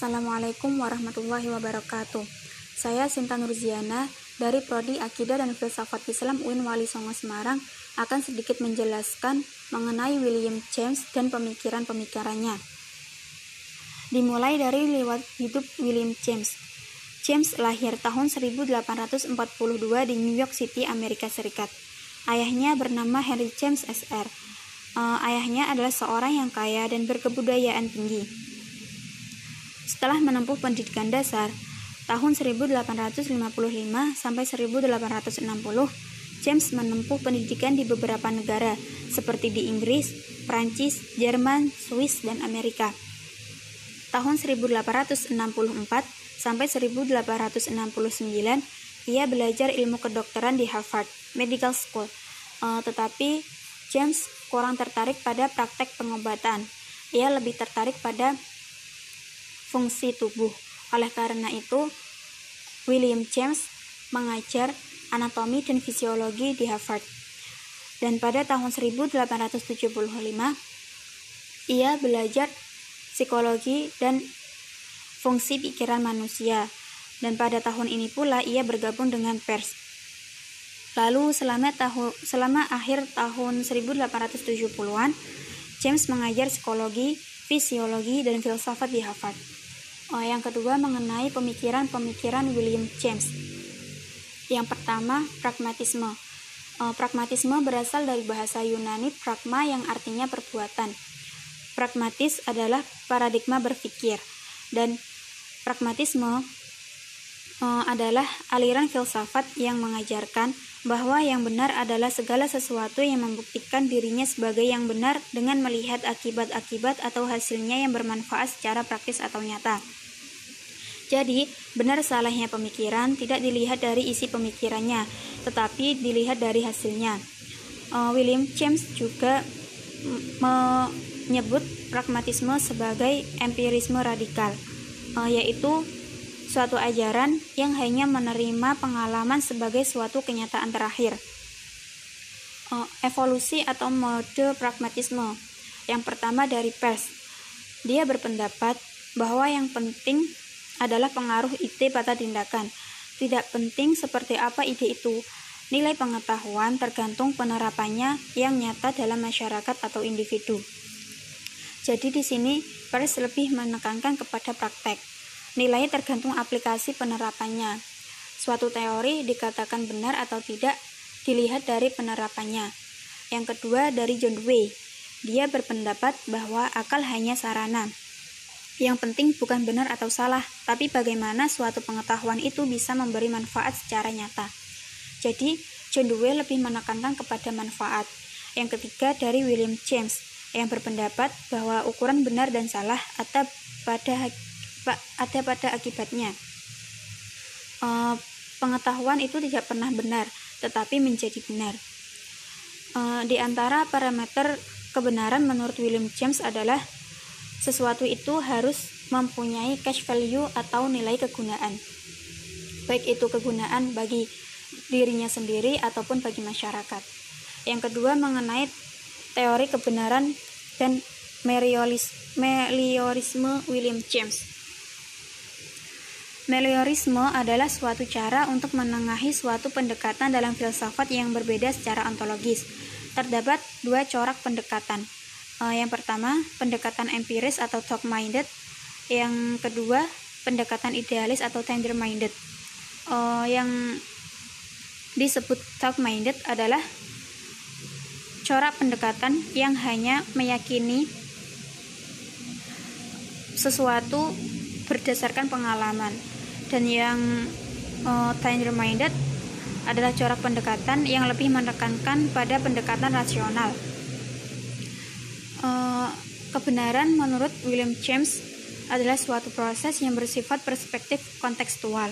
Assalamualaikum warahmatullahi wabarakatuh. Saya Sinta Nurziana dari Prodi Akidah dan Filsafat Islam UIN Wali Songo Semarang akan sedikit menjelaskan mengenai William James dan pemikiran-pemikirannya. Dimulai dari lewat hidup William James. James lahir tahun 1842 di New York City, Amerika Serikat. Ayahnya bernama Henry James SR. Uh, ayahnya adalah seorang yang kaya dan berkebudayaan tinggi. Setelah menempuh pendidikan dasar, tahun 1855 sampai 1860, James menempuh pendidikan di beberapa negara seperti di Inggris, Prancis, Jerman, Swiss, dan Amerika. Tahun 1864 sampai 1869, ia belajar ilmu kedokteran di Harvard Medical School. Uh, tetapi James kurang tertarik pada praktek pengobatan. Ia lebih tertarik pada fungsi tubuh. Oleh karena itu, William James mengajar anatomi dan fisiologi di Harvard. Dan pada tahun 1875, ia belajar psikologi dan fungsi pikiran manusia. Dan pada tahun ini pula ia bergabung dengan pers. Lalu selama tahun selama akhir tahun 1870-an, James mengajar psikologi, fisiologi, dan filsafat di Harvard. Oh, yang kedua mengenai pemikiran-pemikiran William James. Yang pertama, pragmatisme. Oh, pragmatisme berasal dari bahasa Yunani pragma yang artinya perbuatan. Pragmatis adalah paradigma berpikir dan pragmatisme oh, adalah aliran filsafat yang mengajarkan bahwa yang benar adalah segala sesuatu yang membuktikan dirinya sebagai yang benar dengan melihat akibat-akibat atau hasilnya yang bermanfaat secara praktis atau nyata. Jadi, benar salahnya pemikiran tidak dilihat dari isi pemikirannya, tetapi dilihat dari hasilnya. Uh, William James juga menyebut pragmatisme sebagai empirisme radikal, uh, yaitu suatu ajaran yang hanya menerima pengalaman sebagai suatu kenyataan terakhir. Uh, evolusi atau mode pragmatisme yang pertama dari Peirce, dia berpendapat bahwa yang penting adalah pengaruh ide pada tindakan. Tidak penting seperti apa ide itu. Nilai pengetahuan tergantung penerapannya yang nyata dalam masyarakat atau individu. Jadi di sini Peirce lebih menekankan kepada praktek. Nilai tergantung aplikasi penerapannya. Suatu teori dikatakan benar atau tidak dilihat dari penerapannya. Yang kedua dari John Dewey. Dia berpendapat bahwa akal hanya sarana, yang penting bukan benar atau salah, tapi bagaimana suatu pengetahuan itu bisa memberi manfaat secara nyata. Jadi, John Dewey lebih menekankan kepada manfaat. Yang ketiga dari William James, yang berpendapat bahwa ukuran benar dan salah ada pada ada pada akibatnya. Uh, pengetahuan itu tidak pernah benar, tetapi menjadi benar. Uh, di antara parameter kebenaran menurut William James adalah sesuatu itu harus mempunyai cash value atau nilai kegunaan. Baik itu kegunaan bagi dirinya sendiri ataupun bagi masyarakat. Yang kedua mengenai teori kebenaran dan meliorisme William James. Meliorisme adalah suatu cara untuk menengahi suatu pendekatan dalam filsafat yang berbeda secara ontologis. Terdapat dua corak pendekatan, Uh, yang pertama, pendekatan empiris atau talk minded. Yang kedua, pendekatan idealis atau tender minded. Uh, yang disebut talk minded adalah corak pendekatan yang hanya meyakini sesuatu berdasarkan pengalaman dan yang uh, tender minded adalah corak pendekatan yang lebih menekankan pada pendekatan rasional Uh, kebenaran menurut William James adalah suatu proses yang bersifat perspektif kontekstual.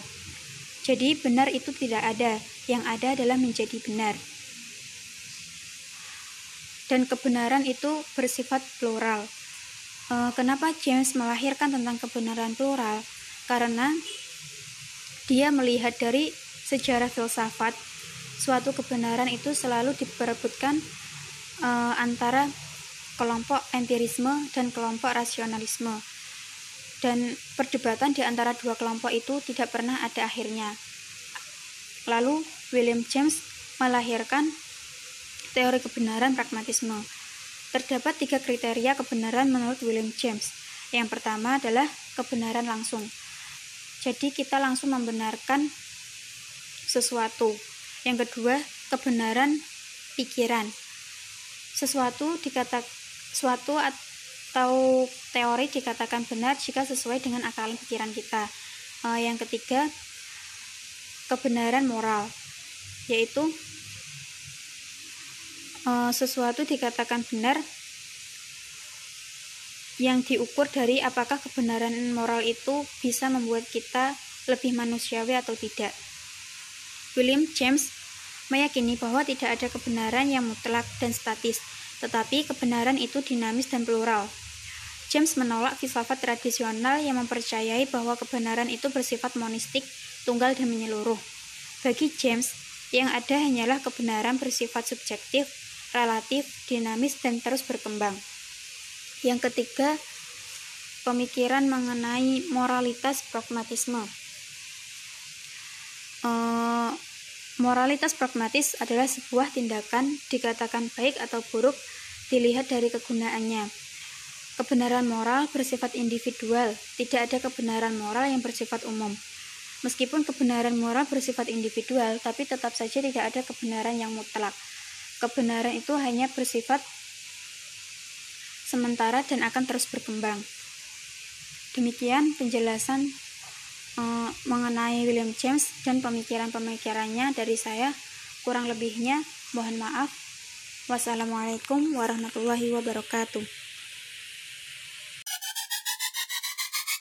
Jadi benar itu tidak ada, yang ada adalah menjadi benar. Dan kebenaran itu bersifat plural. Uh, kenapa James melahirkan tentang kebenaran plural? Karena dia melihat dari sejarah filsafat, suatu kebenaran itu selalu diperebutkan uh, antara kelompok empirisme dan kelompok rasionalisme. dan perdebatan di antara dua kelompok itu tidak pernah ada akhirnya. Lalu William James melahirkan teori kebenaran pragmatisme. Terdapat tiga kriteria kebenaran menurut William James. Yang pertama adalah kebenaran langsung. Jadi kita langsung membenarkan sesuatu. Yang kedua, kebenaran pikiran. Sesuatu dikata suatu atau teori dikatakan benar jika sesuai dengan akal pikiran kita. Uh, yang ketiga, kebenaran moral, yaitu uh, sesuatu dikatakan benar yang diukur dari apakah kebenaran moral itu bisa membuat kita lebih manusiawi atau tidak. William James meyakini bahwa tidak ada kebenaran yang mutlak dan statis, tetapi kebenaran itu dinamis dan plural. James menolak filsafat tradisional yang mempercayai bahwa kebenaran itu bersifat monistik, tunggal dan menyeluruh. Bagi James, yang ada hanyalah kebenaran bersifat subjektif, relatif, dinamis, dan terus berkembang. Yang ketiga, pemikiran mengenai moralitas pragmatisme. Uh, Moralitas pragmatis adalah sebuah tindakan dikatakan baik atau buruk dilihat dari kegunaannya. Kebenaran moral bersifat individual, tidak ada kebenaran moral yang bersifat umum. Meskipun kebenaran moral bersifat individual, tapi tetap saja tidak ada kebenaran yang mutlak. Kebenaran itu hanya bersifat sementara dan akan terus berkembang. Demikian penjelasan mengenai William James dan pemikiran-pemikirannya dari saya. Kurang lebihnya, mohon maaf. Wassalamualaikum warahmatullahi wabarakatuh.